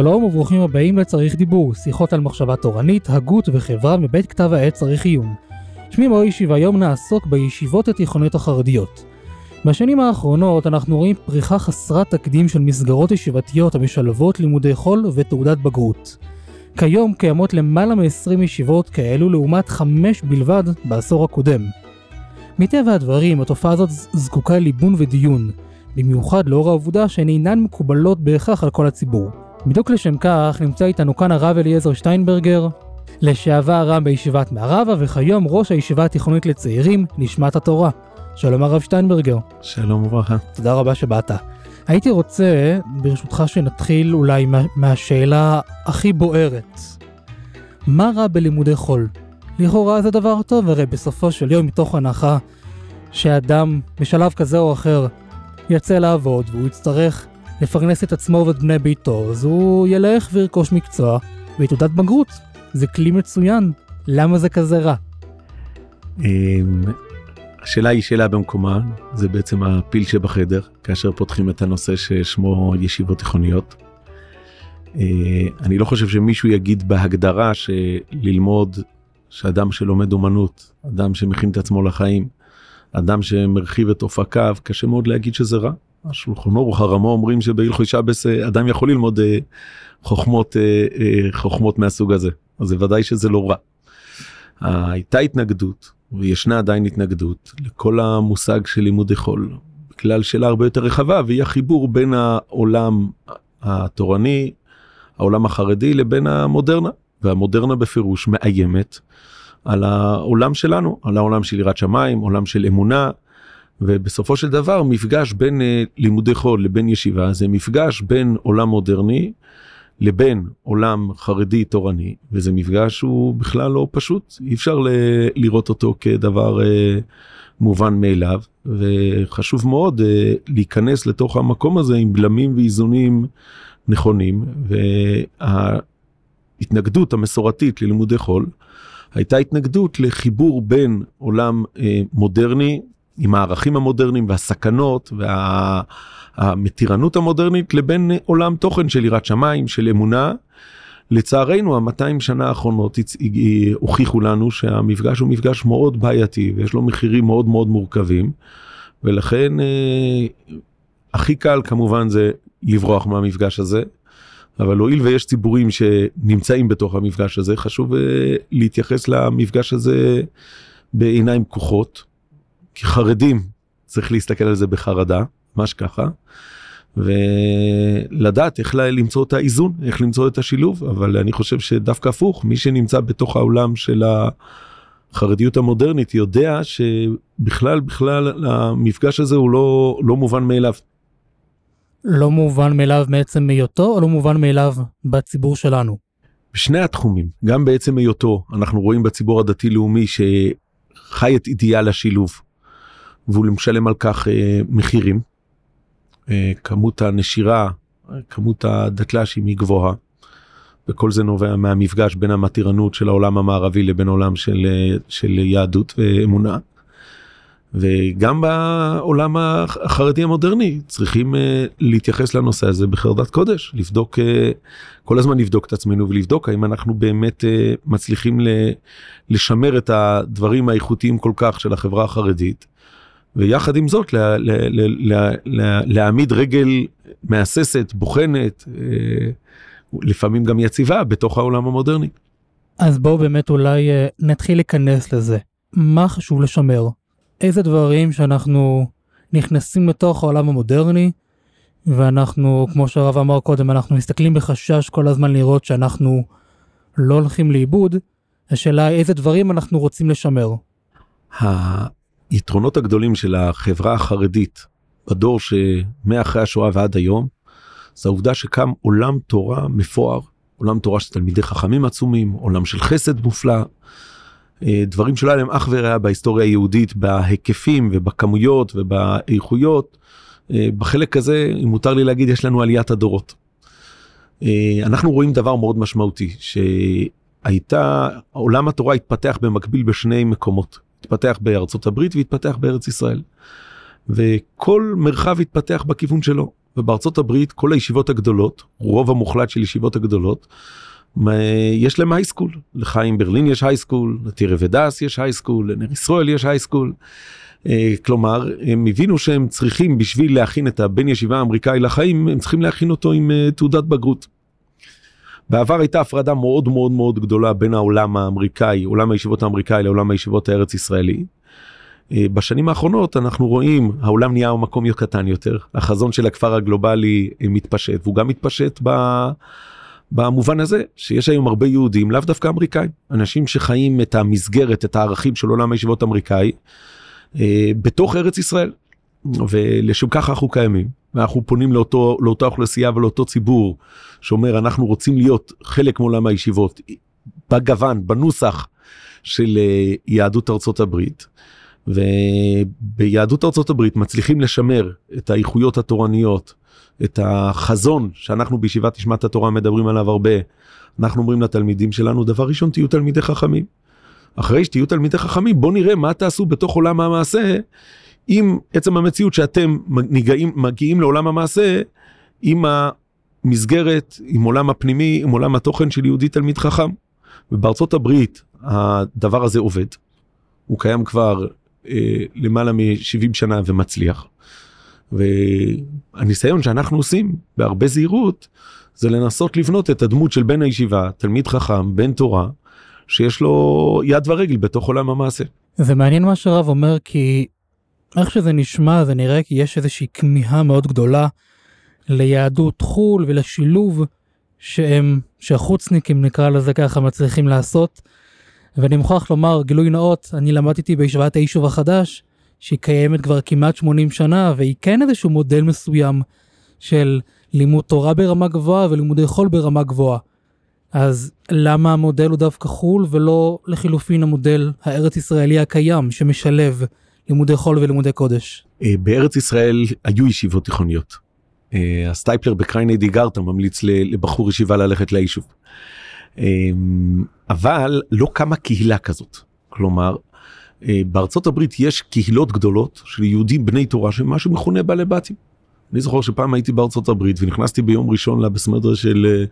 שלום וברוכים הבאים לצריך דיבור, שיחות על מחשבה תורנית, הגות וחברה מבית כתב העת צריך עיון. שמי מוישי והיום נעסוק בישיבות התיכוניות החרדיות. בשנים האחרונות אנחנו רואים פריחה חסרת תקדים של מסגרות ישיבתיות המשלבות לימודי חול ותעודת בגרות. כיום קיימות למעלה מ-20 ישיבות כאלו לעומת 5 בלבד בעשור הקודם. מטבע הדברים התופעה הזאת זקוקה לליבון ודיון, במיוחד לאור העובדה שהן אינן מקובלות בהכרח על כל הציבור. בדיוק לשם כך נמצא איתנו כאן הרב אליעזר שטיינברגר, לשעבר רם בישיבת מערבה וכיום ראש הישיבה התיכונית לצעירים, נשמת התורה. שלום הרב שטיינברגר. שלום וברכה. תודה רבה שבאת. הייתי רוצה, ברשותך, שנתחיל אולי מה, מהשאלה הכי בוערת. מה רע בלימודי חול? לכאורה זה דבר טוב, הרי בסופו של יום מתוך הנחה שאדם בשלב כזה או אחר יצא לעבוד והוא יצטרך לפרנס את עצמו ואת בני ביתו, אז הוא ילך וירכוש מקצוע ותעודת בגרות. זה כלי מצוין, למה זה כזה רע? אמ, השאלה היא שאלה במקומה, זה בעצם הפיל שבחדר, כאשר פותחים את הנושא ששמו ישיבות תיכוניות. אה, אני לא חושב שמישהו יגיד בהגדרה שללמוד, שאדם שלומד אומנות, אדם שמכין את עצמו לחיים, אדם שמרחיב את אופקיו, קשה מאוד להגיד שזה רע. השולחן ערוך הרמו אומרים שבהלכות שבס אדם יכול ללמוד אה, חוכמות, אה, חוכמות מהסוג הזה, אז זה ודאי שזה לא רע. הייתה התנגדות וישנה עדיין התנגדות לכל המושג של לימודי חול בגלל שאלה הרבה יותר רחבה והיא החיבור בין העולם התורני העולם החרדי לבין המודרנה. והמודרנה בפירוש מאיימת על העולם שלנו על העולם של יראת שמיים עולם של אמונה ובסופו של דבר מפגש בין uh, לימודי חול לבין ישיבה זה מפגש בין עולם מודרני לבין עולם חרדי תורני וזה מפגש שהוא בכלל לא פשוט. אי אפשר ל- לראות אותו כדבר אה, מובן מאליו וחשוב מאוד אה, להיכנס לתוך המקום הזה עם בלמים ואיזונים נכונים וההתנגדות המסורתית ללימודי חול הייתה התנגדות לחיבור בין עולם אה, מודרני עם הערכים המודרניים והסכנות וה... המתירנות המודרנית לבין עולם תוכן של יראת שמיים, של אמונה. לצערנו המאתיים שנה האחרונות הוכיחו לנו שהמפגש הוא מפגש מאוד בעייתי ויש לו מחירים מאוד מאוד מורכבים. ולכן אה, הכי קל כמובן זה לברוח מהמפגש הזה. אבל הואיל ויש ציבורים שנמצאים בתוך המפגש הזה חשוב אה, להתייחס למפגש הזה בעיניים פקוחות כי חרדים צריך להסתכל על זה בחרדה ממש ככה. ולדעת איך למצוא את האיזון איך למצוא את השילוב אבל אני חושב שדווקא הפוך מי שנמצא בתוך העולם של החרדיות המודרנית יודע שבכלל בכלל המפגש הזה הוא לא לא מובן מאליו. לא מובן מאליו מעצם היותו או לא מובן מאליו בציבור שלנו? בשני התחומים גם בעצם היותו אנחנו רואים בציבור הדתי לאומי שחי את אידיאל השילוב והוא משלם על כך אה, מחירים. אה, כמות הנשירה, כמות הדתל"שים היא גבוהה. וכל זה נובע מהמפגש בין המתירנות של העולם המערבי לבין עולם של, אה, של יהדות ואמונה. וגם בעולם החרדי המודרני צריכים uh, להתייחס לנושא הזה בחרדת קודש, לבדוק, uh, כל הזמן לבדוק את עצמנו ולבדוק האם אנחנו באמת uh, מצליחים ל, לשמר את הדברים האיכותיים כל כך של החברה החרדית ויחד עם זאת לה, לה, לה, לה, לה, להעמיד רגל מהססת, בוחנת, אה, לפעמים גם יציבה בתוך העולם המודרני. אז בואו באמת אולי אה, נתחיל להיכנס לזה. מה חשוב לשמר? איזה דברים שאנחנו נכנסים לתוך העולם המודרני, ואנחנו, כמו שהרב אמר קודם, אנחנו מסתכלים בחשש כל הזמן לראות שאנחנו לא הולכים לאיבוד, השאלה היא איזה דברים אנחנו רוצים לשמר. היתרונות הגדולים של החברה החרדית בדור שמאחרי השואה ועד היום, זה העובדה שקם עולם תורה מפואר, עולם תורה של תלמידי חכמים עצומים, עולם של חסד מופלא, אה, דברים שלא היה להם אח ורע בהיסטוריה היהודית בהיקפים ובכמויות ובאיכויות. אה, בחלק הזה, אם מותר לי להגיד, יש לנו עליית הדורות. אה, אנחנו רואים דבר מאוד משמעותי, שהייתה, עולם התורה התפתח במקביל בשני מקומות. התפתח בארצות הברית והתפתח בארץ ישראל. וכל מרחב התפתח בכיוון שלו. ובארצות הברית כל הישיבות הגדולות, רוב המוחלט של ישיבות הגדולות, יש להם הייסקול, לחיים ברלין יש הייסקול, לטירה ודס יש הייסקול, לנר ישראל יש הייסקול. אה, כלומר, הם הבינו שהם צריכים בשביל להכין את הבן ישיבה האמריקאי לחיים, הם צריכים להכין אותו עם אה, תעודת בגרות. בעבר הייתה הפרדה מאוד מאוד מאוד גדולה בין העולם האמריקאי, עולם הישיבות האמריקאי לעולם הישיבות הארץ ישראלי. אה, בשנים האחרונות אנחנו רואים העולם נהיה מקום קטן יותר, החזון של הכפר הגלובלי מתפשט והוא גם מתפשט ב... במובן הזה שיש היום הרבה יהודים לאו דווקא אמריקאים אנשים שחיים את המסגרת את הערכים של עולם הישיבות האמריקאי אה, בתוך ארץ ישראל ולשם כך אנחנו קיימים ואנחנו פונים לאותו לאותה אוכלוסייה ולאותו ציבור שאומר אנחנו רוצים להיות חלק מעולם הישיבות בגוון בנוסח של אה, יהדות ארצות הברית. וביהדות ארצות הברית מצליחים לשמר את האיכויות התורניות את החזון שאנחנו בישיבת נשמת התורה מדברים עליו הרבה. אנחנו אומרים לתלמידים שלנו דבר ראשון תהיו תלמידי חכמים. אחרי שתהיו תלמידי חכמים בואו נראה מה תעשו בתוך עולם המעשה עם עצם המציאות שאתם מגיעים, מגיעים לעולם המעשה עם המסגרת, עם עולם הפנימי, עם עולם התוכן של יהודי תלמיד חכם. ובארצות הברית הדבר הזה עובד. הוא קיים כבר אה, למעלה מ-70 שנה ומצליח. והניסיון שאנחנו עושים בהרבה זהירות זה לנסות לבנות את הדמות של בן הישיבה, תלמיד חכם, בן תורה, שיש לו יד ורגל בתוך עולם המעשה. זה מעניין מה שהרב אומר כי איך שזה נשמע זה נראה כי יש איזושהי כמיהה מאוד גדולה ליהדות חו"ל ולשילוב שהם, שהחוצניקים נקרא לזה ככה מצליחים לעשות. ואני מוכרח לומר גילוי נאות אני למדתי בישיבת היישוב החדש שהיא קיימת כבר כמעט 80 שנה והיא כן איזשהו מודל מסוים של לימוד תורה ברמה גבוהה ולימודי חול ברמה גבוהה. אז למה המודל הוא דווקא חו"ל ולא לחילופין המודל הארץ ישראלי הקיים שמשלב לימודי חול ולימודי קודש? אה, בארץ ישראל היו ישיבות תיכוניות. אה, הסטייפלר בקרייני דיגרטה ממליץ לבחור ישיבה ללכת ליישוב. אה, אבל לא קמה קהילה כזאת. כלומר בארצות הברית יש קהילות גדולות של יהודים בני תורה שמה שמכונה בעלי בתים. אני זוכר שפעם הייתי בארצות הברית ונכנסתי ביום ראשון לבסמדר של אה,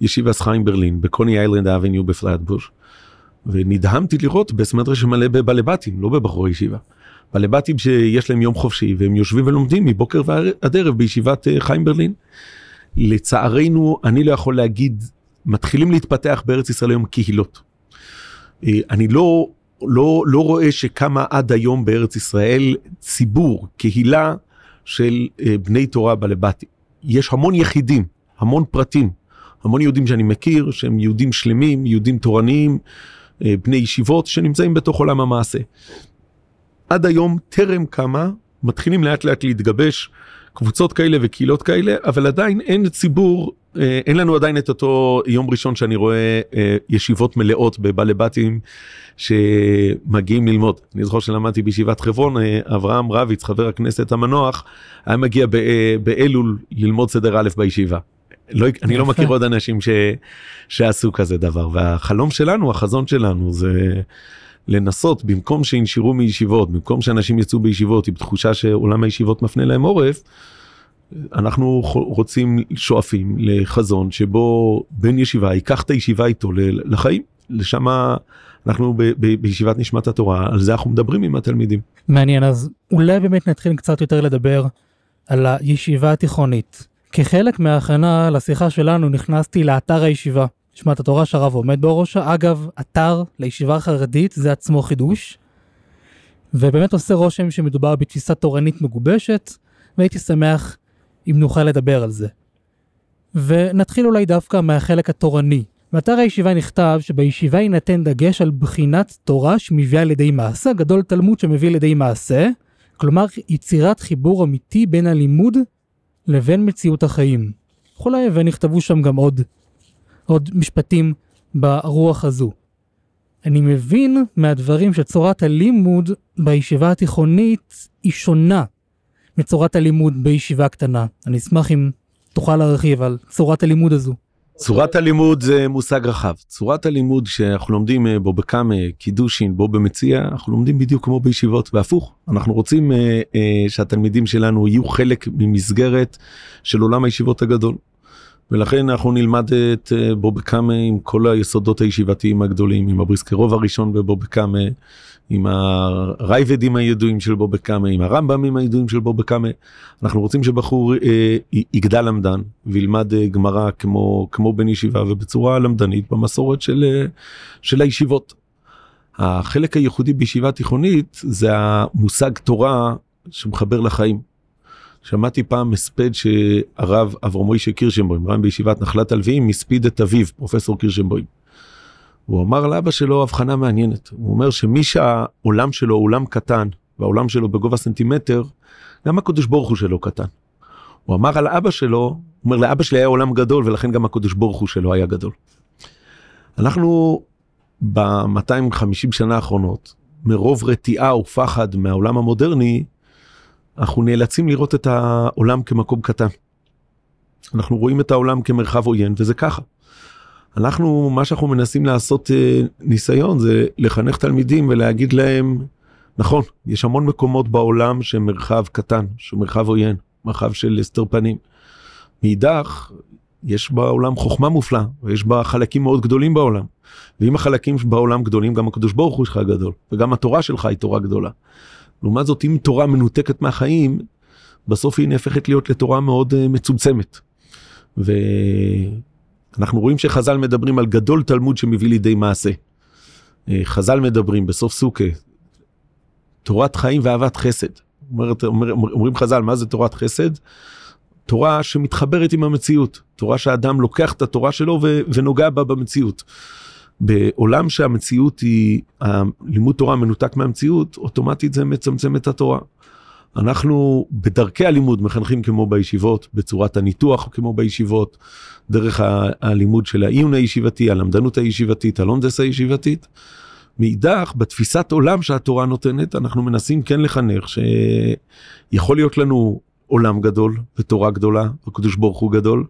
ישיבת חיים ברלין בקוני איילנד אבניו בפלאטבוש. ונדהמתי לראות בסמדר שמלא בבעלי בתים לא בבחורי ישיבה. בעלי בתים שיש להם יום חופשי והם יושבים ולומדים מבוקר ועד ערב בישיבת אה, חיים ברלין. לצערנו אני לא יכול להגיד מתחילים להתפתח בארץ ישראל היום קהילות. אני לא לא, לא רואה שקמה עד היום בארץ ישראל ציבור, קהילה של אה, בני תורה בלבטי. יש המון יחידים, המון פרטים, המון יהודים שאני מכיר שהם יהודים שלמים, יהודים תורניים, אה, בני ישיבות שנמצאים בתוך עולם המעשה. עד היום טרם קמה, מתחילים לאט לאט להתגבש קבוצות כאלה וקהילות כאלה, אבל עדיין אין ציבור, אה, אין לנו עדיין את אותו יום ראשון שאני רואה אה, ישיבות מלאות בבעלי בתים שמגיעים ללמוד. אני זוכר שלמדתי בישיבת חברון, אה, אברהם רביץ, חבר הכנסת המנוח, היה מגיע באלול ללמוד סדר א' בישיבה. לא, אני לא מכיר עוד אנשים ש, שעשו כזה דבר, והחלום שלנו, החזון שלנו זה... לנסות במקום שינשירו מישיבות במקום שאנשים יצאו בישיבות עם תחושה שעולם הישיבות מפנה להם עורף. אנחנו רוצים שואפים לחזון שבו בן ישיבה ייקח את הישיבה איתו לחיים לשם אנחנו ב- ב- בישיבת נשמת התורה על זה אנחנו מדברים עם התלמידים. מעניין אז אולי באמת נתחיל קצת יותר לדבר על הישיבה התיכונית. כחלק מההכנה לשיחה שלנו נכנסתי לאתר הישיבה נשמת התורה שהרב עומד בראשה. אגב, אתר לישיבה החרדית זה עצמו חידוש. ובאמת עושה רושם שמדובר בתפיסה תורנית מגובשת, והייתי שמח אם נוכל לדבר על זה. ונתחיל אולי דווקא מהחלק התורני. באתר הישיבה נכתב שבישיבה יינתן דגש על בחינת תורה שמביאה לידי מעשה, גדול תלמוד שמביא לידי מעשה, כלומר יצירת חיבור אמיתי בין הלימוד לבין מציאות החיים. וכולי, ונכתבו שם גם עוד עוד משפטים ברוח הזו. אני מבין מהדברים שצורת הלימוד בישיבה התיכונית היא שונה מצורת הלימוד בישיבה קטנה. אני אשמח אם תוכל להרחיב על צורת הלימוד הזו. צורת הלימוד זה מושג רחב. צורת הלימוד שאנחנו לומדים אה, בו בכמה קידושין, בו במציע, אנחנו לומדים בדיוק כמו בישיבות, והפוך. אנחנו רוצים אה, אה, שהתלמידים שלנו יהיו חלק ממסגרת של עולם הישיבות הגדול. ולכן אנחנו נלמד את אה, בו בכמה עם כל היסודות הישיבתיים הגדולים, עם הבריסקרוב הראשון בבו בכמה, עם הרייבדים הידועים של בו בכמה, עם הרמב"מים הידועים של בו בכמה. אנחנו רוצים שבחור אה, יגדל למדן וילמד אה, גמרא כמו, כמו בן ישיבה ובצורה למדנית במסורת של, אה, של הישיבות. החלק הייחודי בישיבה תיכונית זה המושג תורה שמחבר לחיים. שמעתי פעם הספד שהרב אברהם מוישה קירשנבוים, רם בישיבת נחלת הלוויים, הספיד את אביו, פרופסור קירשנבוים. הוא אמר לאבא שלו הבחנה מעניינת, הוא אומר שמי שהעולם שלו עולם קטן, והעולם שלו בגובה סנטימטר, גם הקדוש ברוך הוא שלו קטן. הוא אמר על אבא שלו, הוא אומר לאבא שלי היה עולם גדול ולכן גם הקדוש ברוך הוא שלו היה גדול. אנחנו ב-250 שנה האחרונות, מרוב רתיעה ופחד מהעולם המודרני, אנחנו נאלצים לראות את העולם כמקום קטן. אנחנו רואים את העולם כמרחב עוין וזה ככה. אנחנו מה שאנחנו מנסים לעשות אה, ניסיון זה לחנך תלמידים ולהגיד להם נכון יש המון מקומות בעולם שהם מרחב קטן שהוא מרחב עוין מרחב של הסתר פנים. מאידך יש בעולם חוכמה מופלאה ויש בה חלקים מאוד גדולים בעולם. ואם החלקים בעולם גדולים גם הקדוש ברוך הוא שלך גדול וגם התורה שלך היא תורה גדולה. לעומת זאת אם תורה מנותקת מהחיים בסוף היא נהפכת להיות לתורה מאוד uh, מצומצמת. ואנחנו רואים שחז"ל מדברים על גדול תלמוד שמביא לידי מעשה. Uh, חז"ל מדברים בסוף סוכה תורת חיים ואהבת חסד. אומרת, אומר, אומרים חז"ל מה זה תורת חסד? תורה שמתחברת עם המציאות, תורה שהאדם לוקח את התורה שלו ו- ונוגע בה במציאות. בעולם שהמציאות היא, לימוד תורה מנותק מהמציאות, אוטומטית זה מצמצם את התורה. אנחנו בדרכי הלימוד מחנכים כמו בישיבות, בצורת הניתוח כמו בישיבות, דרך הלימוד של העיון הישיבתי, הלמדנות הישיבתית, הלונדס הישיבתית. מאידך, בתפיסת עולם שהתורה נותנת, אנחנו מנסים כן לחנך שיכול להיות לנו עולם גדול ותורה גדולה, הקדוש ברוך הוא גדול,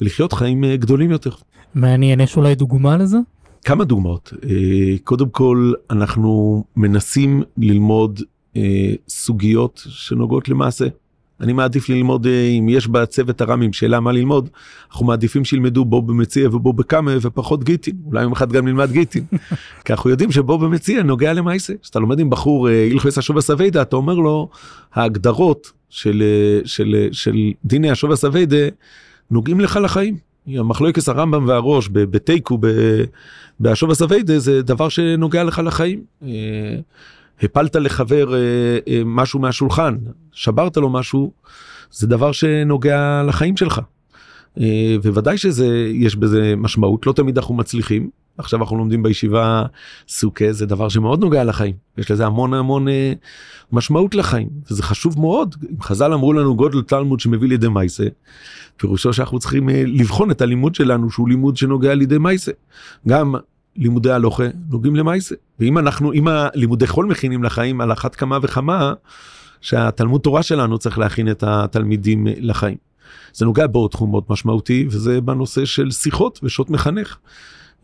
ולחיות חיים אה, גדולים יותר. מעניין, יש אולי דוגמה לזה? כמה דוגמאות. אה, קודם כל, אנחנו מנסים ללמוד אה, סוגיות שנוגעות למעשה. אני מעדיף ללמוד, אה, אם יש בצוות הר"מים שאלה מה ללמוד, אנחנו מעדיפים שילמדו בו במציע ובו בקאמה ופחות גיטין. אולי יום אחד גם נלמד גיטין. כי אנחנו יודעים שבו במציע נוגע למעשה. כשאתה לומד עם בחור הלכוס השובע סווידה, אתה אומר לו, ההגדרות של, של, של דיני השובע סווידה נוגעים לך לחיים. המחלוקס הרמב"ם והראש בתיקו בהשוב הסווידה זה דבר שנוגע לך לחיים. אה, הפלת לחבר אה, אה, משהו מהשולחן, שברת לו משהו, זה דבר שנוגע לחיים שלך. וודאי שזה, יש בזה משמעות, לא תמיד אנחנו מצליחים. עכשיו אנחנו לומדים בישיבה סוכה, זה דבר שמאוד נוגע לחיים. יש לזה המון המון משמעות לחיים, וזה חשוב מאוד. אם חז"ל אמרו לנו גודל תלמוד שמביא לידי מייסה, פירושו שאנחנו צריכים אה, לבחון את הלימוד שלנו שהוא לימוד שנוגע לידי מייסה. גם לימודי הלוכה נוגעים למייסה. ואם אנחנו, אם הלימודי חול מכינים לחיים, על אחת כמה וכמה, שהתלמוד תורה שלנו צריך להכין את התלמידים אה, לחיים. זה נוגע בעוד תחום מאוד משמעותי, וזה בנושא של שיחות ושעות מחנך.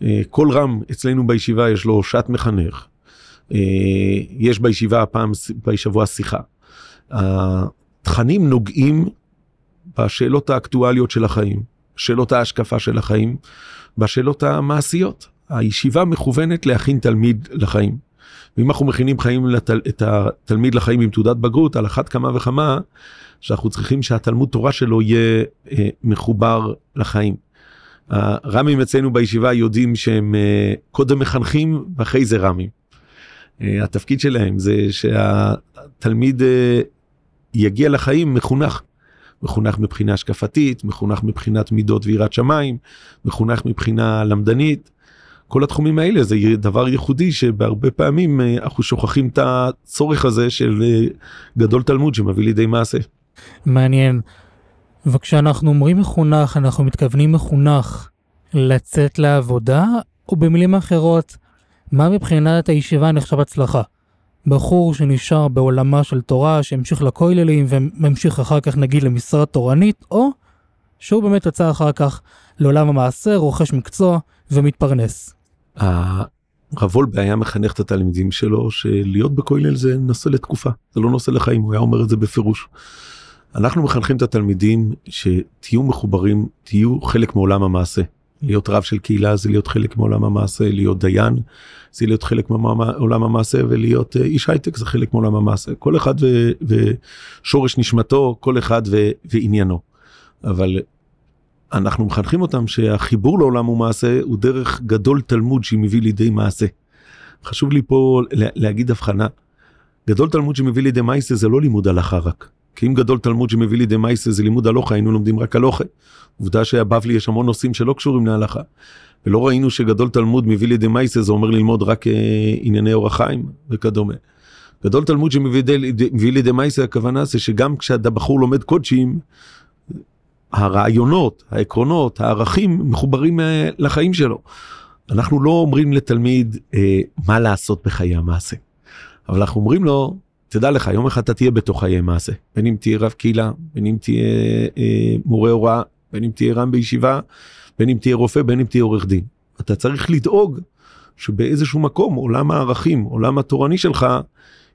אה, כל רם אצלנו בישיבה יש לו שעת מחנך. יש בישיבה פעם בשבוע שיחה. התכנים נוגעים בשאלות האקטואליות של החיים, שאלות ההשקפה של החיים, בשאלות המעשיות. הישיבה מכוונת להכין תלמיד לחיים. ואם אנחנו מכינים חיים לתל, את התלמיד לחיים עם תעודת בגרות, על אחת כמה וכמה, שאנחנו צריכים שהתלמוד תורה שלו יהיה אה, מחובר לחיים. הרמים אצלנו בישיבה יודעים שהם אה, קודם מחנכים ואחרי זה רמים. אה, התפקיד שלהם זה שהתלמיד אה, יגיע לחיים מחונך. מחונך מבחינה השקפתית, מחונך מבחינת מידות ויראת שמיים, מחונך מבחינה למדנית. כל התחומים האלה זה דבר ייחודי שבהרבה פעמים אנחנו שוכחים את הצורך הזה של גדול תלמוד שמביא לידי מעשה. מעניין. וכשאנחנו אומרים מחונך, אנחנו מתכוונים מחונך לצאת לעבודה, או במילים אחרות, מה מבחינת הישיבה נחשב הצלחה? בחור שנשאר בעולמה של תורה, שהמשיך לכוללים וממשיך אחר כך נגיד למשרה תורנית, או שהוא באמת יוצא אחר כך לעולם המעשה, רוכש מקצוע ומתפרנס. הרב וולבה מחנך את התלמידים שלו שלהיות בכולל זה נושא לתקופה, זה לא נושא לחיים, הוא היה אומר את זה בפירוש. אנחנו מחנכים את התלמידים שתהיו מחוברים, תהיו חלק מעולם המעשה. להיות רב של קהילה זה להיות חלק מעולם המעשה, להיות דיין זה להיות חלק מעולם המעשה ולהיות אה, איש הייטק זה חלק מעולם המעשה. כל אחד ו, ושורש נשמתו, כל אחד ו, ועניינו. אבל אנחנו מחנכים אותם שהחיבור לעולם ומעשה הוא דרך גדול תלמוד שמביא לידי מעשה. חשוב לי פה להגיד הבחנה. גדול תלמוד שמביא לידי מעשה זה לא לימוד הלכה רק. כי אם גדול תלמוד שמביא לידי מייסה זה לימוד הלוכה, היינו לומדים רק הלוכה. עובדה שהבבלי יש המון נושאים שלא קשורים להלכה. ולא ראינו שגדול תלמוד מביא לידי מייסה זה אומר ללמוד רק אה, ענייני אורח חיים וכדומה. גדול תלמוד שמביא לידי מייסה הכוונה זה שגם כשהבחור לומד קודשים, הרעיונות, העקרונות, הערכים מחוברים אה, לחיים שלו. אנחנו לא אומרים לתלמיד אה, מה לעשות בחיי המעשה, אבל אנחנו אומרים לו תדע לך, יום אחד אתה תהיה בתוך חיי מעשה, בין אם תהיה רב קהילה, בין אם תהיה אה, מורה הוראה, בין אם תהיה רם בישיבה, בין אם תהיה רופא, בין אם תהיה עורך דין. אתה צריך לדאוג שבאיזשהו מקום עולם הערכים, עולם התורני שלך,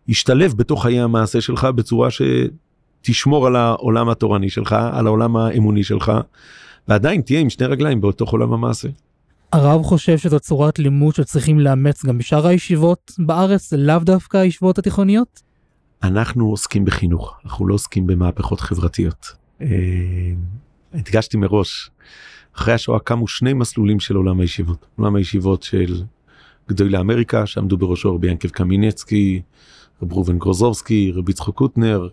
ישתלב בתוך חיי המעשה שלך בצורה שתשמור על העולם התורני שלך, על העולם האמוני שלך, ועדיין תהיה עם שני רגליים בתוך עולם המעשה. הרב חושב שזו צורת לימוד שצריכים לאמץ גם בשאר הישיבות בארץ, לאו דווקא הישיבות התיכוניות? אנחנו עוסקים בחינוך, אנחנו לא עוסקים במהפכות חברתיות. אה, הדגשתי מראש, אחרי השואה קמו שני מסלולים של עולם הישיבות. עולם הישיבות של גדולי אמריקה, שעמדו בראשו רבי ינקב קמינצקי, רב ראובן גרוזובסקי, רבי יצחק קוטנר,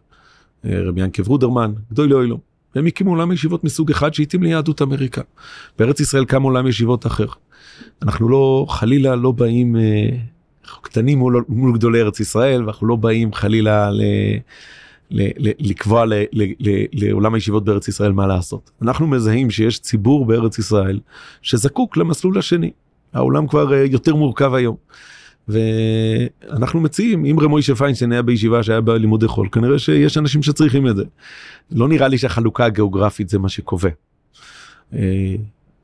אה, רבי ינקב רודרמן, גדולי אוהלו. הם הקימו עולם ישיבות מסוג אחד שהתאים ליהדות אמריקה. בארץ ישראל קם עולם ישיבות אחר. אנחנו לא, חלילה לא באים אה, אנחנו קטנים מול, מול גדולי ארץ ישראל ואנחנו לא באים חלילה ל, ל, ל, לקבוע ל, ל, ל, לעולם הישיבות בארץ ישראל מה לעשות. אנחנו מזהים שיש ציבור בארץ ישראל שזקוק למסלול השני. העולם כבר אה, יותר מורכב היום. ואנחנו מציעים אם רמוישה פיינשטיין היה בישיבה שהיה בלימודי חול כנראה שיש אנשים שצריכים את זה. לא נראה לי שהחלוקה הגיאוגרפית זה מה שקובע.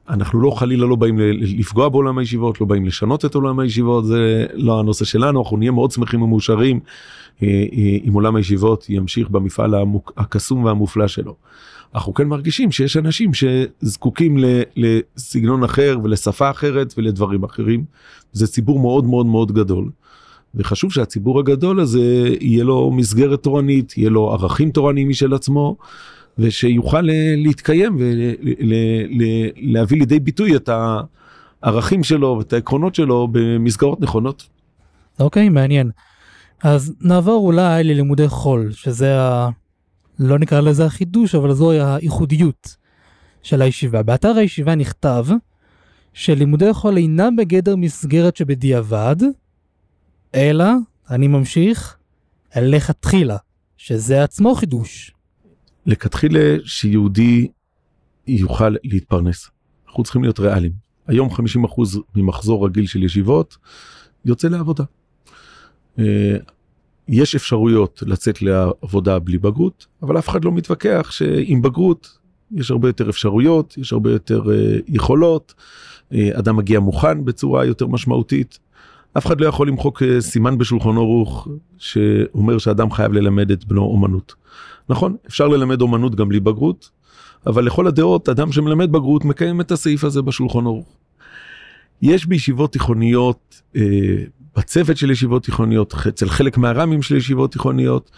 אנחנו לא חלילה לא באים לפגוע בעולם הישיבות, לא באים לשנות את עולם הישיבות, זה לא הנושא שלנו, אנחנו נהיה מאוד שמחים ומאושרים אה, אה, אם עולם הישיבות ימשיך במפעל הקסום והמופלא שלו. אנחנו כן מרגישים שיש אנשים שזקוקים לסגנון אחר ולשפה אחרת ולדברים אחרים. זה ציבור מאוד מאוד מאוד גדול. וחשוב שהציבור הגדול הזה יהיה לו מסגרת תורנית, יהיה לו ערכים תורניים משל עצמו. ושיוכל אה, להתקיים ולהביא לידי ביטוי את הערכים שלו ואת העקרונות שלו במסגרות נכונות. אוקיי, okay, מעניין. אז נעבור אולי ללימודי חול, שזה ה... לא נקרא לזה החידוש, אבל זוהי הייחודיות של הישיבה. באתר הישיבה נכתב שלימודי חול אינם בגדר מסגרת שבדיעבד, אלא, אני ממשיך, לכתחילה, שזה עצמו חידוש. לכתחילה שיהודי יוכל להתפרנס. אנחנו צריכים להיות ריאליים. היום 50% ממחזור רגיל של ישיבות יוצא לעבודה. אה, יש אפשרויות לצאת לעבודה בלי בגרות, אבל אף אחד לא מתווכח שעם בגרות יש הרבה יותר אפשרויות, יש הרבה יותר אה, יכולות, אה, אדם מגיע מוכן בצורה יותר משמעותית. אף אחד לא יכול למחוק סימן בשולחן ערוך שאומר שאדם חייב ללמד את בנו אומנות. נכון, אפשר ללמד אומנות גם בלי בגרות, אבל לכל הדעות אדם שמלמד בגרות מקיים את הסעיף הזה בשולחן ערוך. יש בישיבות תיכוניות, אה, בצוות של ישיבות תיכוניות, אצל חלק מהר"מים של ישיבות תיכוניות,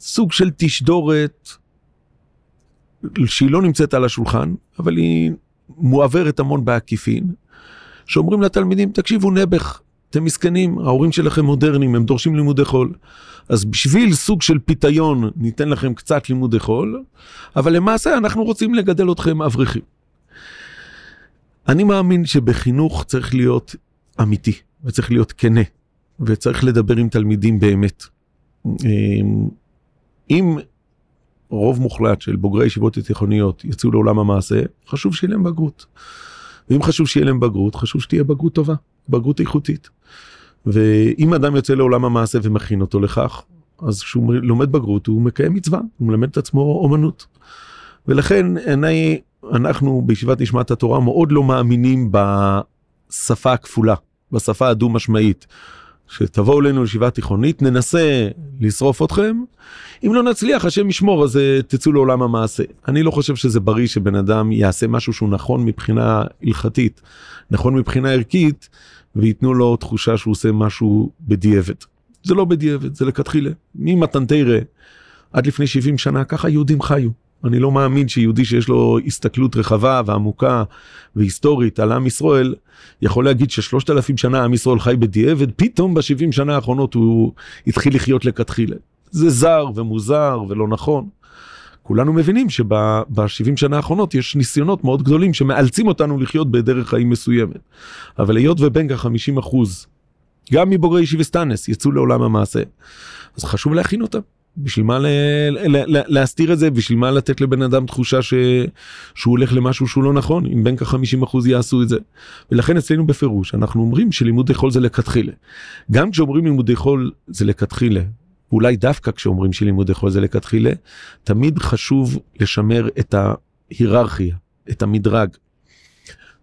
סוג של תשדורת שהיא לא נמצאת על השולחן, אבל היא מועברת המון בעקיפין, שאומרים לתלמידים, תקשיבו נעבך, אתם מסכנים, ההורים שלכם מודרניים, הם דורשים לימודי חול. אז בשביל סוג של פיתיון ניתן לכם קצת לימודי חול, אבל למעשה אנחנו רוצים לגדל אתכם אברכים. אני מאמין שבחינוך צריך להיות אמיתי, וצריך להיות כנה, וצריך לדבר עם תלמידים באמת. אמ, אם רוב מוחלט של בוגרי ישיבות התיכוניות יצאו לעולם המעשה, חשוב שיהיה להם בגרות. ואם חשוב שיהיה להם בגרות, חשוב שתהיה בגרות טובה, בגרות איכותית. ואם אדם יוצא לעולם המעשה ומכין אותו לכך, אז כשהוא לומד בגרות הוא מקיים מצווה, הוא מלמד את עצמו אומנות. ולכן אני אנחנו בישיבת נשמת התורה מאוד לא מאמינים בשפה הכפולה, בשפה הדו משמעית. שתבואו אלינו לישיבה תיכונית, ננסה לשרוף אתכם, אם לא נצליח, השם ישמור, אז אה, תצאו לעולם המעשה. אני לא חושב שזה בריא שבן אדם יעשה משהו שהוא נכון מבחינה הלכתית, נכון מבחינה ערכית, וייתנו לו תחושה שהוא עושה משהו בדיעבד. זה לא בדיעבד, זה לכתחילה. ממתנתרא עד לפני 70 שנה, ככה יהודים חיו. אני לא מאמין שיהודי שיש לו הסתכלות רחבה ועמוקה והיסטורית על עם ישראל, יכול להגיד ששלושת אלפים שנה עם ישראל חי בדיעבד, פתאום בשבעים שנה האחרונות הוא התחיל לחיות לכתחילה. זה זר ומוזר ולא נכון. כולנו מבינים שבשבעים שנה האחרונות יש ניסיונות מאוד גדולים שמאלצים אותנו לחיות בדרך חיים מסוימת. אבל היות ובין כ-50 אחוז, גם מבוגרי ישיבסטנס יצאו לעולם המעשה, אז חשוב להכין אותם. בשביל מה ל- ל- ל- להסתיר את זה בשביל מה לתת לבן אדם תחושה ש... שהוא הולך למשהו שהוא לא נכון אם בין כ-50% יעשו את זה. ולכן אצלנו בפירוש אנחנו אומרים שלימודי חול זה לכתחילה. גם כשאומרים לימודי חול זה לכתחילה. אולי דווקא כשאומרים שלימודי חול זה לכתחילה תמיד חשוב לשמר את ההיררכיה את המדרג.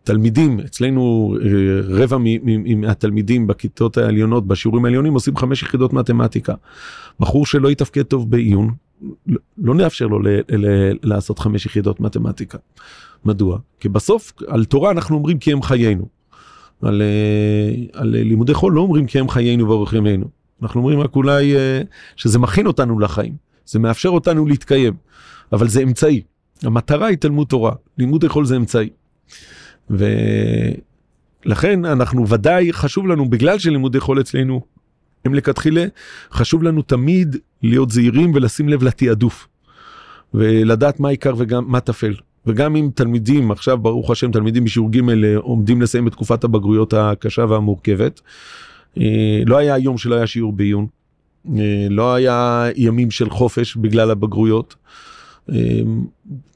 תלמידים אצלנו אה, רבע מהתלמידים בכיתות העליונות בשיעורים העליונים עושים חמש יחידות מתמטיקה. בחור שלא יתפקד טוב בעיון לא, לא נאפשר לו ל, ל, לעשות חמש יחידות מתמטיקה. מדוע? כי בסוף על תורה אנחנו אומרים כי הם חיינו. על, אה, על לימודי חול לא אומרים כי הם חיינו ואורך ימינו. אנחנו אומרים רק אולי אה, שזה מכין אותנו לחיים, זה מאפשר אותנו להתקיים, אבל זה אמצעי. המטרה היא תלמוד תורה, לימודי חול זה אמצעי. ולכן אנחנו ודאי חשוב לנו בגלל שלימודי חול אצלנו הם לכתחילה חשוב לנו תמיד להיות זהירים ולשים לב לתעדוף ולדעת מה עיקר וגם מה טפל. וגם אם תלמידים עכשיו ברוך השם תלמידים בשיעור ג' עומדים לסיים את תקופת הבגרויות הקשה והמורכבת. אה, לא היה יום שלא היה שיעור בעיון. אה, לא היה ימים של חופש בגלל הבגרויות. אמ,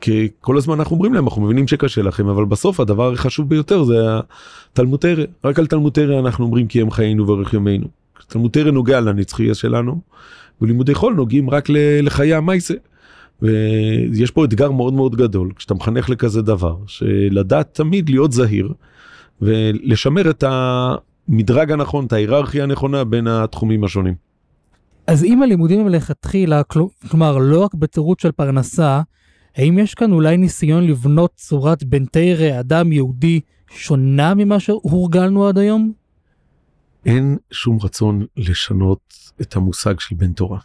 כי כל הזמן אנחנו אומרים להם אנחנו מבינים שקשה לכם אבל בסוף הדבר החשוב ביותר זה התלמוד תרא רק על תלמוד תרא אנחנו אומרים כי הם חיינו ואורך ימינו. תלמוד תרא נוגע לנצחי שלנו ולימודי חול נוגעים רק לחיי המייסה. ויש פה אתגר מאוד מאוד גדול כשאתה מחנך לכזה דבר שלדעת תמיד להיות זהיר ולשמר את המדרג הנכון את ההיררכיה הנכונה בין התחומים השונים. אז אם הלימודים הם לכתחילה, כלומר לא רק בתירוץ של פרנסה, האם יש כאן אולי ניסיון לבנות צורת בן תרא, אדם יהודי, שונה ממה שהורגלנו עד היום? אין שום רצון לשנות את המושג של בן תורה.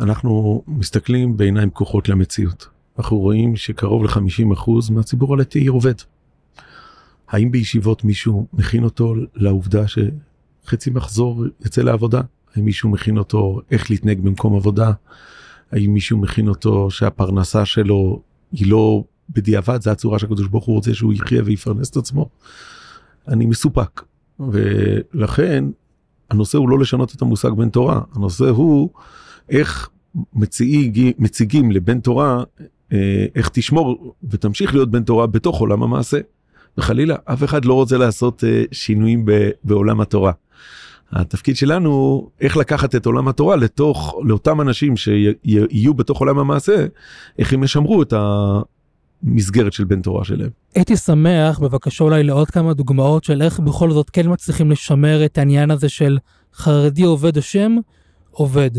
אנחנו מסתכלים בעיניים פקוחות למציאות. אנחנו רואים שקרוב ל-50% מהציבור הדתי עובד. האם בישיבות מישהו מכין אותו לעובדה שחצי מחזור יצא לעבודה? האם מישהו מכין אותו איך להתנהג במקום עבודה? האם מישהו מכין אותו שהפרנסה שלו היא לא בדיעבד, זה הצורה שהקדוש ברוך הוא רוצה שהוא יחיה ויפרנס את עצמו? אני מסופק. ולכן הנושא הוא לא לשנות את המושג בן תורה, הנושא הוא איך מציג, מציגים לבן תורה אה, איך תשמור ותמשיך להיות בן תורה בתוך עולם המעשה. וחלילה, אף אחד לא רוצה לעשות אה, שינויים בעולם התורה. התפקיד שלנו איך לקחת את עולם התורה לתוך לאותם אנשים שיהיו בתוך עולם המעשה איך הם ישמרו את המסגרת של בן תורה שלהם. הייתי שמח בבקשה אולי לעוד כמה דוגמאות של איך בכל זאת כן מצליחים לשמר את העניין הזה של חרדי עובד השם עובד.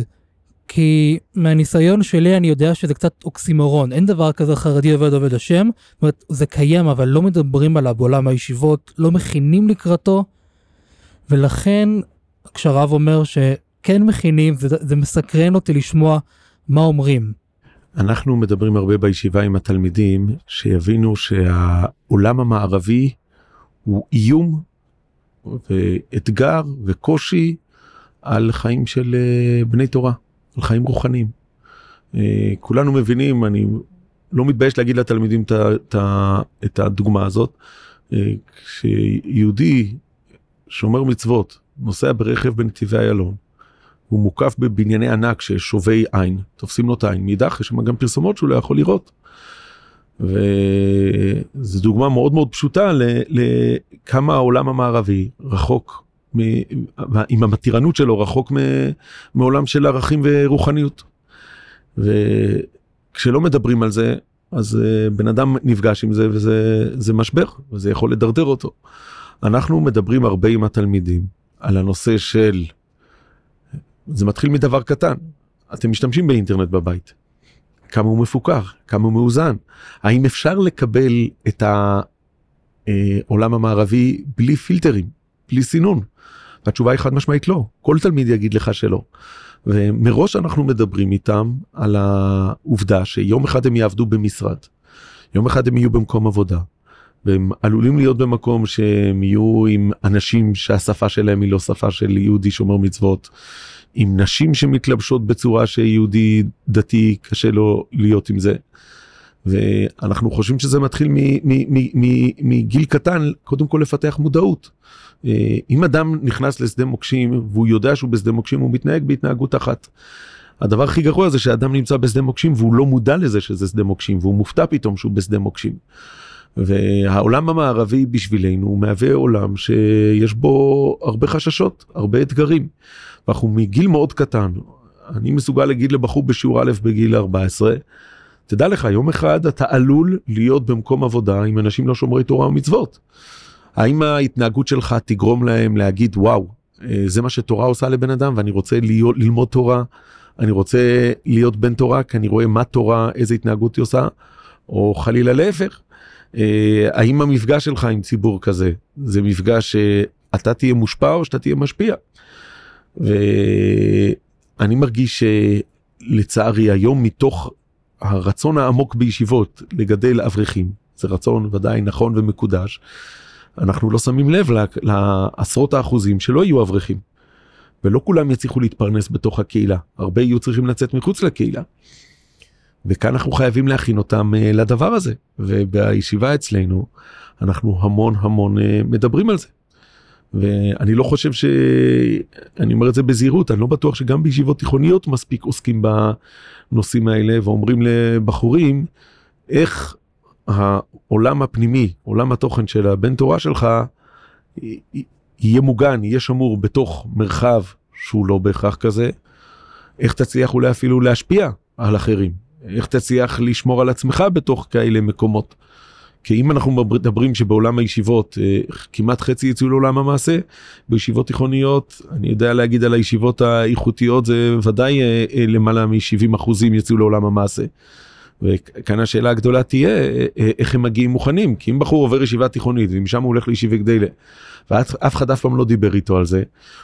כי מהניסיון שלי אני יודע שזה קצת אוקסימורון אין דבר כזה חרדי עובד עובד השם זאת אומרת זה קיים אבל לא מדברים עליו בעולם הישיבות לא מכינים לקראתו. ולכן כשהרב אומר שכן מכינים, זה, זה מסקרן אותי לשמוע מה אומרים. אנחנו מדברים הרבה בישיבה עם התלמידים שיבינו שהעולם המערבי הוא איום ואתגר וקושי על חיים של אה, בני תורה, על חיים רוחניים. אה, כולנו מבינים, אני לא מתבייש להגיד לתלמידים את הדוגמה הזאת, אה, כשיהודי שומר מצוות נוסע ברכב בנתיבי איילון. הוא מוקף בבנייני ענק ששובי עין, תופסים לו את העין. מאידך יש שם גם פרסומות שהוא לא יכול לראות. וזו דוגמה מאוד מאוד פשוטה לכמה העולם המערבי רחוק. עם המתירנות שלו רחוק. מעולם של ערכים ורוחניות. וכשלא מדברים על זה, אז uh, בן אדם נפגש עם זה וזה משבר וזה יכול לדרדר אותו. אנחנו מדברים הרבה עם התלמידים על הנושא של, זה מתחיל מדבר קטן, אתם משתמשים באינטרנט בבית, כמה הוא מפוקח, כמה הוא מאוזן, האם אפשר לקבל את העולם המערבי בלי פילטרים, בלי סינון? והתשובה היא חד משמעית לא, כל תלמיד יגיד לך שלא. ומראש אנחנו מדברים איתם על העובדה שיום אחד הם יעבדו במשרד, יום אחד הם יהיו במקום עבודה, והם עלולים להיות במקום שהם יהיו עם אנשים שהשפה שלהם היא לא שפה של יהודי שומר מצוות, עם נשים שמתלבשות בצורה שיהודי דתי קשה לו להיות עם זה. ואנחנו חושבים שזה מתחיל מגיל קטן קודם כל לפתח מודעות. אה, אם אדם נכנס לשדה מוקשים והוא יודע שהוא בשדה מוקשים הוא מתנהג בהתנהגות אחת. הדבר הכי גרוע זה שאדם נמצא בשדה מוקשים והוא לא מודע לזה שזה שדה מוקשים והוא מופתע פתאום שהוא בשדה מוקשים. והעולם המערבי בשבילנו מהווה עולם שיש בו הרבה חששות, הרבה אתגרים. ואנחנו מגיל מאוד קטן, אני מסוגל להגיד לבחור בשיעור א' בגיל 14, תדע לך יום אחד אתה עלול להיות במקום עבודה עם אנשים לא שומרי תורה ומצוות. האם ההתנהגות שלך תגרום להם להגיד וואו אה, זה מה שתורה עושה לבן אדם ואני רוצה להיות, ללמוד תורה, אני רוצה להיות בן תורה כי אני רואה מה תורה, איזה התנהגות היא עושה, או חלילה להפך. אה, האם המפגש שלך עם ציבור כזה זה מפגש שאתה תהיה מושפע או שאתה תהיה משפיע. ואני מרגיש שלצערי היום מתוך הרצון העמוק בישיבות לגדל אברכים, זה רצון ודאי נכון ומקודש, אנחנו לא שמים לב לעשרות האחוזים שלא יהיו אברכים. ולא כולם יצליחו להתפרנס בתוך הקהילה, הרבה יהיו צריכים לצאת מחוץ לקהילה. וכאן אנחנו חייבים להכין אותם uh, לדבר הזה, ובישיבה אצלנו אנחנו המון המון uh, מדברים על זה. ואני לא חושב ש... אני אומר את זה בזהירות, אני לא בטוח שגם בישיבות תיכוניות מספיק עוסקים בנושאים האלה ואומרים לבחורים איך העולם הפנימי, עולם התוכן של הבן תורה שלך, יהיה מוגן, יהיה שמור בתוך מרחב שהוא לא בהכרח כזה, איך תצליח אולי אפילו להשפיע על אחרים, איך תצליח לשמור על עצמך בתוך כאלה מקומות. כי אם אנחנו מדברים שבעולם הישיבות אה, כמעט חצי יצאו לעולם המעשה, בישיבות תיכוניות, אני יודע להגיד על הישיבות האיכותיות זה ודאי אה, אה, למעלה מ-70 אחוזים יצאו לעולם המעשה. וכאן השאלה הגדולה תהיה איך הם מגיעים מוכנים כי אם בחור עובר ישיבה תיכונית ומשם הוא הולך לישיבה גדלה ואף אחד אף פעם לא דיבר איתו על זה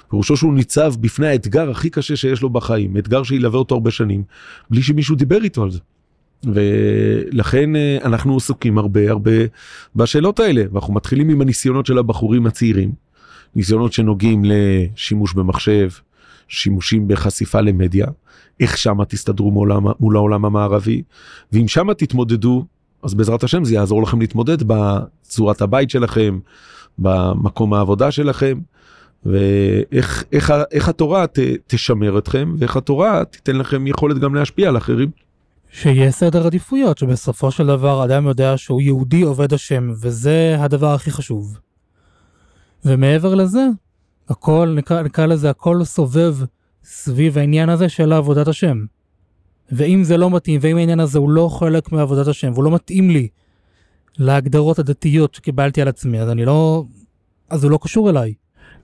פירושו שהוא ניצב בפני האתגר הכי קשה שיש לו בחיים אתגר שילווה אותו הרבה שנים בלי שמישהו דיבר איתו על זה. ולכן אה, אנחנו עסוקים הרבה הרבה בשאלות האלה. ואנחנו מתחילים עם הניסיונות של הבחורים הצעירים. ניסיונות שנוגעים לשימוש במחשב שימושים בחשיפה למדיה איך שמה תסתדרו מול, מול העולם המערבי. ואם שמה תתמודדו אז בעזרת השם זה יעזור לכם להתמודד בצורת הבית שלכם במקום העבודה שלכם. ואיך איך, איך התורה ת, תשמר אתכם ואיך התורה תיתן לכם יכולת גם להשפיע על אחרים. שיהיה סדר עדיפויות שבסופו של דבר אדם יודע שהוא יהודי עובד השם וזה הדבר הכי חשוב. ומעבר לזה הכל נקרא, נקרא לזה הכל סובב סביב העניין הזה של עבודת השם. ואם זה לא מתאים ואם העניין הזה הוא לא חלק מעבודת השם והוא לא מתאים לי להגדרות הדתיות שקיבלתי על עצמי אז אני לא אז הוא לא קשור אליי.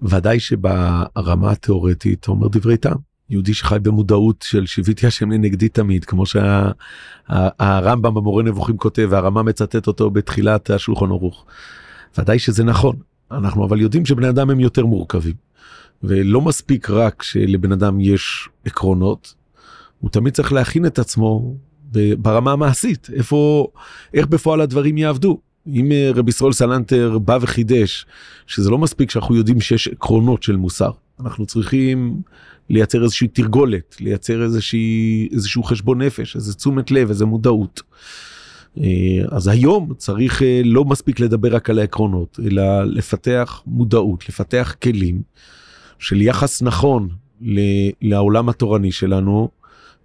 ודאי שברמה התיאורטית אומר דברי טעם. יהודי שחי במודעות של שיוויתי השם לנגדי תמיד כמו שהרמב"ם במורה נבוכים כותב והרמה מצטט אותו בתחילת השולחן ערוך. ודאי שזה נכון אנחנו אבל יודעים שבני אדם הם יותר מורכבים ולא מספיק רק שלבן אדם יש עקרונות הוא תמיד צריך להכין את עצמו ברמה המעשית איפה איך בפועל הדברים יעבדו. אם אה, רבי ישראל סלנטר בא וחידש שזה לא מספיק שאנחנו יודעים שיש עקרונות של מוסר אנחנו צריכים לייצר איזושהי תרגולת, לייצר איזושהי, איזשהו חשבון נפש, איזה תשומת לב, איזה מודעות. אה, אז היום צריך אה, לא מספיק לדבר רק על העקרונות, אלא לפתח מודעות, לפתח כלים של יחס נכון לעולם התורני שלנו,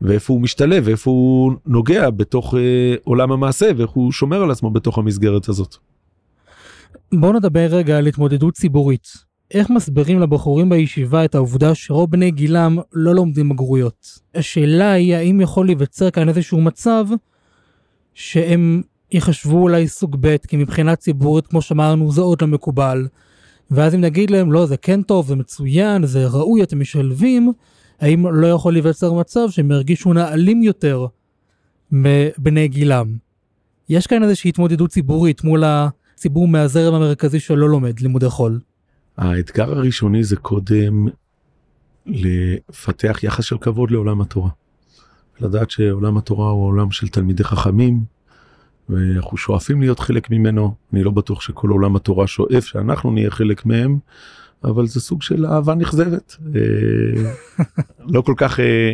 ואיפה הוא משתלב, ואיפה הוא נוגע בתוך אה, עולם המעשה, ואיך הוא שומר על עצמו בתוך המסגרת הזאת. בואו נדבר רגע על התמודדות ציבורית. איך מסבירים לבחורים בישיבה את העובדה שרוב בני גילם לא לומדים בגרויות? השאלה היא האם יכול להיווצר כאן איזשהו מצב שהם יחשבו אולי סוג ב', כי מבחינה ציבורית, כמו שאמרנו, זה עוד לא מקובל. ואז אם נגיד להם, לא, זה כן טוב, זה מצוין, זה ראוי, אתם משלבים, האם לא יכול להיווצר מצב שהם ירגישו נעלים יותר מבני גילם? יש כאן איזושהי התמודדות ציבורית מול הציבור מהזרם המרכזי שלא לומד לימודי חול. האתגר הראשוני זה קודם לפתח יחס של כבוד לעולם התורה. לדעת שעולם התורה הוא עולם של תלמידי חכמים, ואנחנו שואפים להיות חלק ממנו. אני לא בטוח שכל עולם התורה שואף שאנחנו נהיה חלק מהם, אבל זה סוג של אהבה נכזבת. אה, לא כל כך, אה,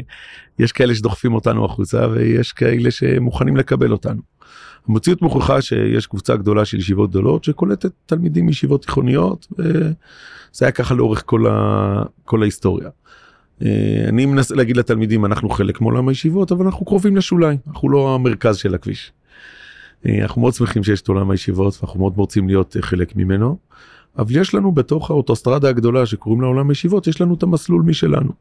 יש כאלה שדוחפים אותנו החוצה ויש כאלה שמוכנים לקבל אותנו. המציאות מוכיחה שיש קבוצה גדולה של ישיבות גדולות שקולטת תלמידים מישיבות תיכוניות וזה היה ככה לאורך כל, ה... כל ההיסטוריה. אה, אני מנסה להגיד לתלמידים אנחנו חלק מעולם הישיבות אבל אנחנו קרובים לשוליים אנחנו לא המרכז של הכביש. אה, אנחנו מאוד שמחים שיש את עולם הישיבות ואנחנו מאוד רוצים להיות אה, חלק ממנו. אבל יש לנו בתוך האוטוסטרדה הגדולה שקוראים לה עולם הישיבות יש לנו את המסלול משלנו.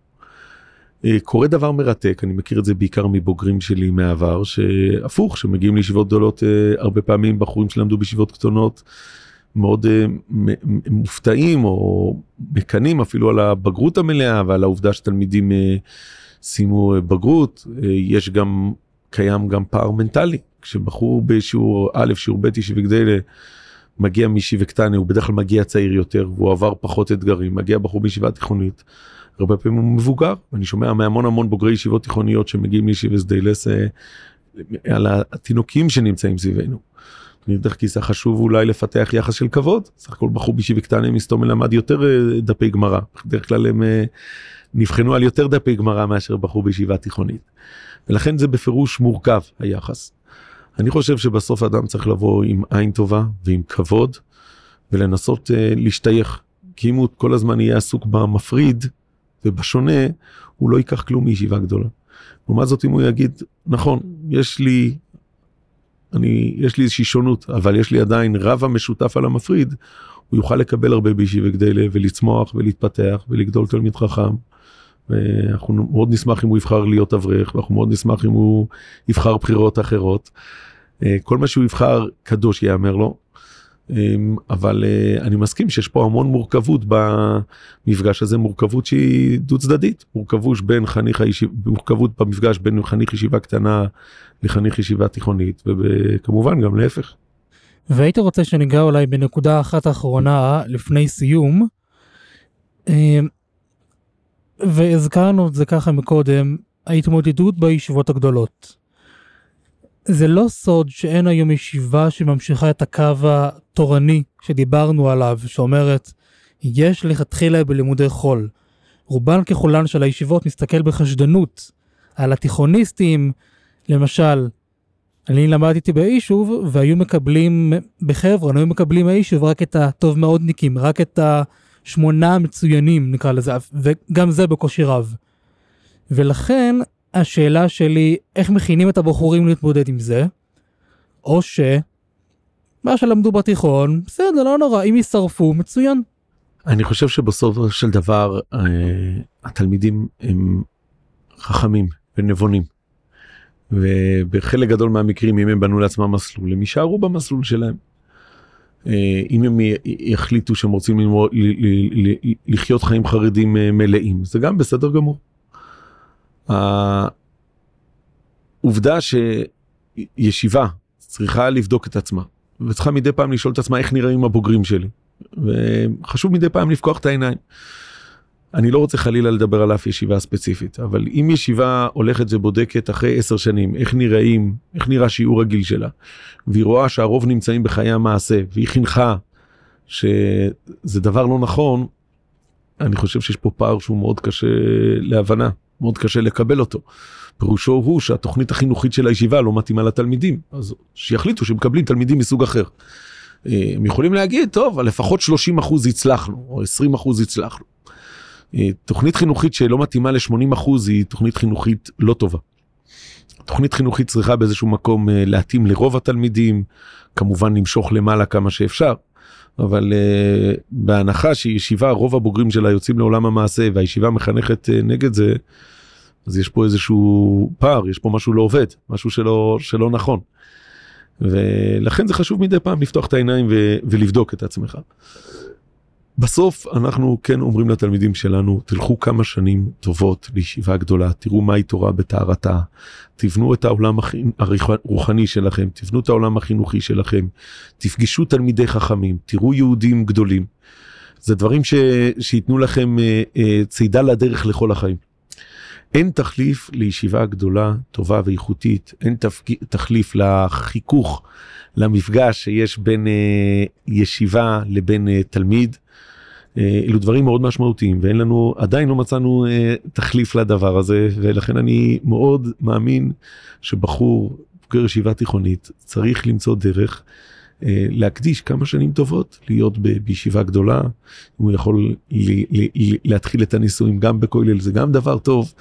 אה, קורה דבר מרתק אני מכיר את זה בעיקר מבוגרים שלי מהעבר שהפוך שמגיעים לישיבות גדולות הרבה פעמים בחורים שלמדו בישיבות קטנות מאוד מופתעים או מקנאים אפילו על הבגרות המלאה ועל העובדה שתלמידים סיימו בגרות. יש גם קיים גם פער מנטלי. כשבחור בשיעור א', שיעור ב', ישיבי גדלה, מגיע מישיבה קטנה, הוא בדרך כלל מגיע צעיר יותר, והוא עבר פחות אתגרים, מגיע בחור בישיבה תיכונית, הרבה פעמים הוא מבוגר, ואני שומע מהמון המון בוגרי ישיבות תיכוניות שמגיעים לישיבה שדיילס אה, על התינוקים שנמצאים סביבנו. אני יודע כי זה חשוב אולי לפתח יחס של כבוד, סך הכל בחור בישיבה קטנה מסתום למד יותר אה, דפי גמרא, בדרך כלל הם אה, נבחנו על יותר דפי גמרא מאשר בחור בישיבה תיכונית. ולכן זה בפירוש מורכב היחס. אני חושב שבסוף אדם צריך לבוא עם עין טובה ועם כבוד ולנסות להשתייך. כי אם הוא כל הזמן יהיה עסוק במפריד ובשונה, הוא לא ייקח כלום מישיבה גדולה. לעומת זאת אם הוא יגיד, נכון, יש לי, אני, יש לי איזושהי שונות, אבל יש לי עדיין רב המשותף על המפריד, הוא יוכל לקבל הרבה בישיבה גדלה ולצמוח ולהתפתח ולגדול תלמיד חכם. ואנחנו מאוד נשמח אם הוא יבחר להיות אברך ואנחנו מאוד נשמח אם הוא יבחר בחירות אחרות. אה, כל מה שהוא יבחר קדוש ייאמר לו. אמ, אבל אה, אני מסכים שיש פה המון מורכבות במפגש הזה מורכבות שהיא דו צדדית מורכבות בין חניך הישיבה מורכבות במפגש בין חניך ישיבה קטנה לחניך ישיבה תיכונית וכמובן גם להפך. והיית רוצה שניגע אולי בנקודה אחת אחרונה לפני סיום. אמ, והזכרנו את זה ככה מקודם, ההתמודדות בישיבות הגדולות. זה לא סוד שאין היום ישיבה שממשיכה את הקו התורני שדיברנו עליו, שאומרת, יש לכתחילה בלימודי חול. רובן ככולן של הישיבות מסתכל בחשדנות על התיכוניסטים, למשל, אני למדתי ביישוב והיו מקבלים בחבר'ה, היו מקבלים מהיישוב רק את הטוב מאודניקים, רק את ה... שמונה מצוינים נקרא לזה, וגם זה בקושי רב. ולכן השאלה שלי, איך מכינים את הבחורים להתמודד עם זה? או ש... מה שלמדו בתיכון, בסדר, לא נורא, אם יישרפו, מצוין. אני חושב שבסופו של דבר אה, התלמידים הם חכמים ונבונים. ובחלק גדול מהמקרים אם הם בנו לעצמם מסלול הם יישארו במסלול שלהם. אה, אם הם יחליטו שהם רוצים לחיות חיים חרדים אה, מלאים זה גם בסדר גמור. העובדה שישיבה צריכה לבדוק את עצמה וצריכה מדי פעם לשאול את עצמה איך נראים הבוגרים שלי וחשוב מדי פעם לפקוח את העיניים. אני לא רוצה חלילה לדבר על אף ישיבה ספציפית, אבל אם ישיבה הולכת ובודקת אחרי עשר שנים איך נראים, איך נראה שיעור הגיל שלה, והיא רואה שהרוב נמצאים בחיי המעשה, והיא חינכה שזה דבר לא נכון, אני חושב שיש פה פער שהוא מאוד קשה להבנה, מאוד קשה לקבל אותו. פירושו הוא שהתוכנית החינוכית של הישיבה לא מתאימה לתלמידים, אז שיחליטו שמקבלים תלמידים מסוג אחר. אה, הם יכולים להגיד, טוב, לפחות 30 אחוז הצלחנו, או 20 אחוז הצלחנו. אה, תוכנית חינוכית שלא מתאימה ל-80% היא תוכנית חינוכית לא טובה. תוכנית חינוכית צריכה באיזשהו מקום אה, להתאים לרוב התלמידים, כמובן למשוך למעלה כמה שאפשר, אבל uh, בהנחה שישיבה רוב הבוגרים שלה יוצאים לעולם המעשה והישיבה מחנכת uh, נגד זה, אז יש פה איזשהו פער, יש פה משהו לא עובד, משהו שלא, שלא נכון. ולכן זה חשוב מדי פעם לפתוח את העיניים ו- ולבדוק את עצמך. בסוף אנחנו כן אומרים לתלמידים שלנו תלכו כמה שנים טובות לישיבה גדולה תראו מהי תורה בטהרתה תבנו את העולם הרוחני שלכם תבנו את העולם החינוכי שלכם תפגשו תלמידי חכמים תראו יהודים גדולים. זה דברים ש... שייתנו לכם אה, אה, צידה לדרך לכל החיים. אין תחליף לישיבה גדולה, טובה ואיכותית, אין תפק... תחליף לחיכוך, למפגש שיש בין אה, ישיבה לבין תלמיד. אה, אלו דברים מאוד משמעותיים ואין לנו עדיין לא מצאנו אה, תחליף לדבר הזה ולכן אני מאוד מאמין שבחור בוגר ישיבה תיכונית צריך למצוא דרך אה, להקדיש כמה שנים טובות להיות בישיבה גדולה. אם הוא יכול להתחיל את הניסויים גם בכולל זה גם דבר טוב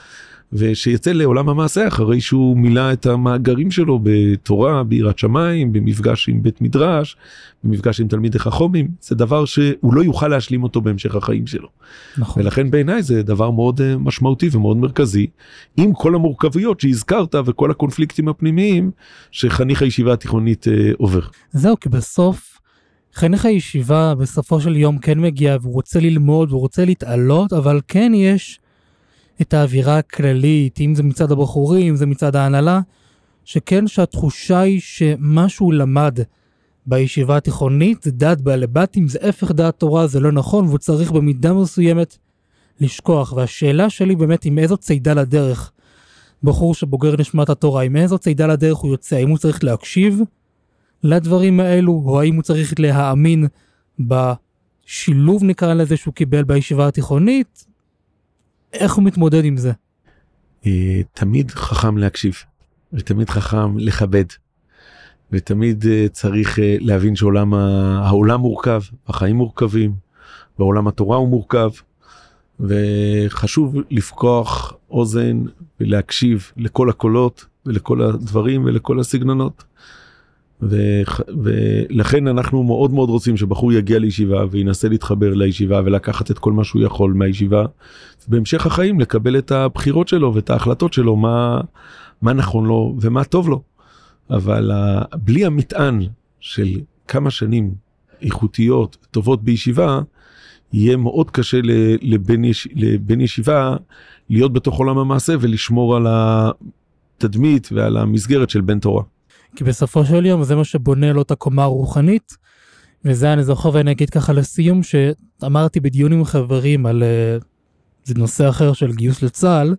ושיצא לעולם המעשה אחרי שהוא מילא את המאגרים שלו בתורה, ביראת שמיים, במפגש עם בית מדרש, במפגש עם תלמידי חכומים, זה דבר שהוא לא יוכל להשלים אותו בהמשך החיים שלו. נכון. ולכן בעיניי זה דבר מאוד uh, משמעותי ומאוד מרכזי, עם כל המורכבויות שהזכרת וכל הקונפליקטים הפנימיים שחניך הישיבה התיכונית uh, עובר. זהו, כי בסוף חניך הישיבה בסופו של יום כן מגיע והוא רוצה ללמוד והוא רוצה להתעלות, אבל כן יש את האווירה הכללית, אם זה מצד הבחורים, אם זה מצד ההנהלה, שכן שהתחושה היא שמה שהוא למד בישיבה התיכונית זה דעת בעלי בתים, זה הפך דעת תורה, זה לא נכון, והוא צריך במידה מסוימת לשכוח. והשאלה שלי באמת עם איזו צידה לדרך בחור שבוגר נשמת התורה, עם איזו צידה לדרך הוא יוצא, האם הוא צריך להקשיב לדברים האלו, או האם הוא צריך להאמין בשילוב נקרא לזה שהוא קיבל בישיבה התיכונית, איך הוא מתמודד עם זה? אה, תמיד חכם להקשיב, ותמיד חכם לכבד, ותמיד אה, צריך אה, להבין שהעולם העולם מורכב, החיים מורכבים, ועולם התורה הוא מורכב, וחשוב לפקוח אוזן ולהקשיב לכל הקולות ולכל הדברים ולכל הסגנונות. ולכן אנחנו מאוד מאוד רוצים שבחור יגיע לישיבה וינסה להתחבר לישיבה ולקחת את כל מה שהוא יכול מהישיבה. בהמשך החיים לקבל את הבחירות שלו ואת ההחלטות שלו מה מה נכון לו ומה טוב לו. אבל בלי המטען של כמה שנים איכותיות טובות בישיבה יהיה מאוד קשה לבן, יש... לבן ישיבה להיות בתוך עולם המעשה ולשמור על התדמית ועל המסגרת של בן תורה. כי בסופו של יום זה מה שבונה לו את הקומה הרוחנית. וזה אני זוכר ואני אגיד ככה לסיום שאמרתי בדיון עם חברים על uh, זה נושא אחר של גיוס לצה"ל.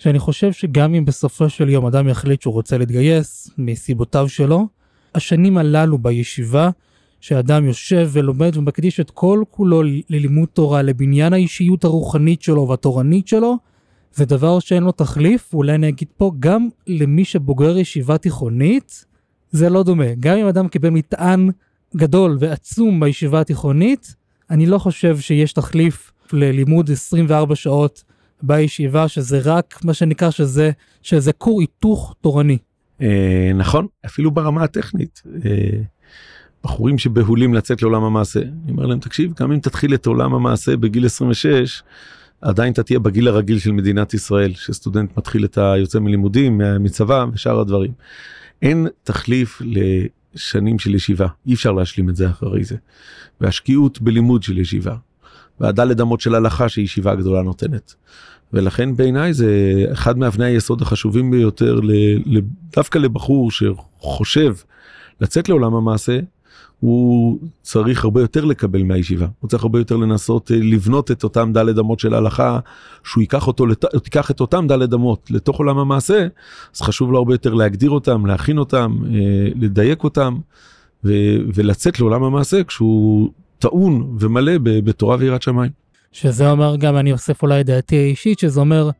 שאני חושב שגם אם בסופו של יום אדם יחליט שהוא רוצה להתגייס מסיבותיו שלו, השנים הללו בישיבה, שאדם יושב ולומד ומקדיש את כל כולו ללימוד תורה, לבניין האישיות הרוחנית שלו והתורנית שלו, זה דבר שאין לו תחליף, אולי אני אגיד פה, גם למי שבוגר ישיבה תיכונית, זה לא דומה. גם אם אדם קיבל מטען גדול ועצום בישיבה התיכונית, אני לא חושב שיש תחליף ללימוד 24 שעות בישיבה, שזה רק מה שנקרא שזה, שזה כור היתוך תורני. אה, נכון, אפילו ברמה הטכנית. אה, בחורים שבהולים לצאת לעולם המעשה, אני אומר להם, תקשיב, גם אם תתחיל את עולם המעשה בגיל 26, עדיין אתה תהיה בגיל הרגיל של מדינת ישראל, שסטודנט מתחיל את היוצא מלימודים, מצבא ושאר הדברים. אין תחליף לשנים של ישיבה, אי אפשר להשלים את זה אחרי זה. והשקיעות בלימוד של ישיבה, והדלת אמות של הלכה שישיבה גדולה נותנת. ולכן בעיניי זה אחד מאבני היסוד החשובים ביותר דווקא לבחור שחושב לצאת לעולם המעשה הוא צריך הרבה יותר לקבל מהישיבה, הוא צריך הרבה יותר לנסות אה, לבנות את אותם דלת אמות של ההלכה, שהוא ייקח אותו, תיקח את אותם דלת אמות לתוך עולם המעשה, אז חשוב לו הרבה יותר להגדיר אותם, להכין אותם, אה, לדייק אותם, ו- ולצאת לעולם המעשה כשהוא טעון ומלא בתורה ויראת שמיים. שזה אומר גם, אני אוסף אולי דעתי האישית, שזה אומר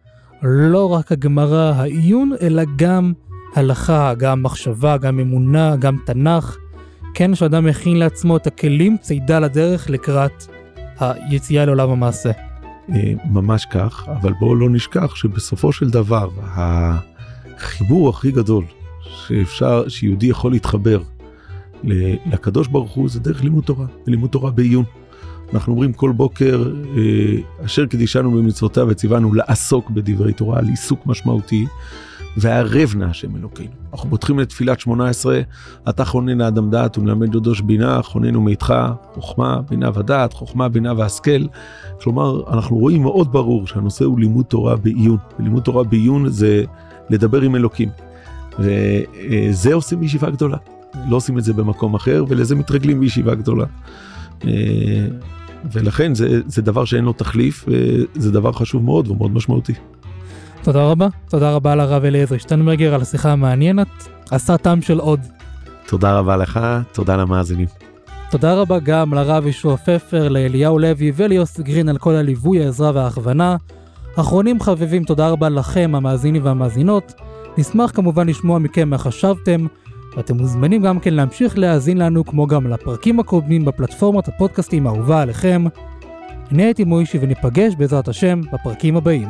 לא רק הגמרא, העיון, אלא גם הלכה, גם מחשבה, גם אמונה, גם תנ"ך. כן שאדם מכין לעצמו את הכלים צידה לדרך לקראת היציאה לעולם המעשה. אה, ממש כך, אבל בואו לא נשכח שבסופו של דבר החיבור הכי גדול שאפשר, שיהודי יכול להתחבר לקדוש ברוך הוא זה דרך לימוד תורה, לימוד תורה בעיון. אנחנו אומרים כל בוקר, אה, אשר קדישנו במצוותיו וציוונו לעסוק בדברי תורה, על עיסוק משמעותי. והערב נא השם אלוקינו. אנחנו פותחים לתפילת 18, אתה חונן האדם דעת ומלמד דודוש בינה, חוננו מאיתך, חוכמה, בינה ודעת, חוכמה, בינה והשכל. כלומר, אנחנו רואים מאוד ברור שהנושא הוא לימוד תורה בעיון, ולימוד תורה בעיון זה לדבר עם אלוקים. וזה עושים בישיבה גדולה, לא עושים את זה במקום אחר, ולזה מתרגלים בישיבה גדולה. ולכן זה, זה דבר שאין לו תחליף, וזה דבר חשוב מאוד ומאוד משמעותי. תודה רבה, תודה רבה לרב אליעזר שטיינברגר על השיחה המעניינת, עשה טעם של עוד. תודה רבה לך, תודה למאזינים. תודה רבה גם לרב ישוע פפר, לאליהו לוי וליוסי גרין על כל הליווי, העזרה וההכוונה. אחרונים חביבים, תודה רבה לכם, המאזינים והמאזינות. נשמח כמובן לשמוע מכם מה חשבתם, ואתם מוזמנים גם כן להמשיך להאזין לנו כמו גם לפרקים הקודמים בפלטפורמת הפודקאסטים האהובה עליכם. אני הייתי מוישי וניפגש בעזרת השם בפרקים הבאים.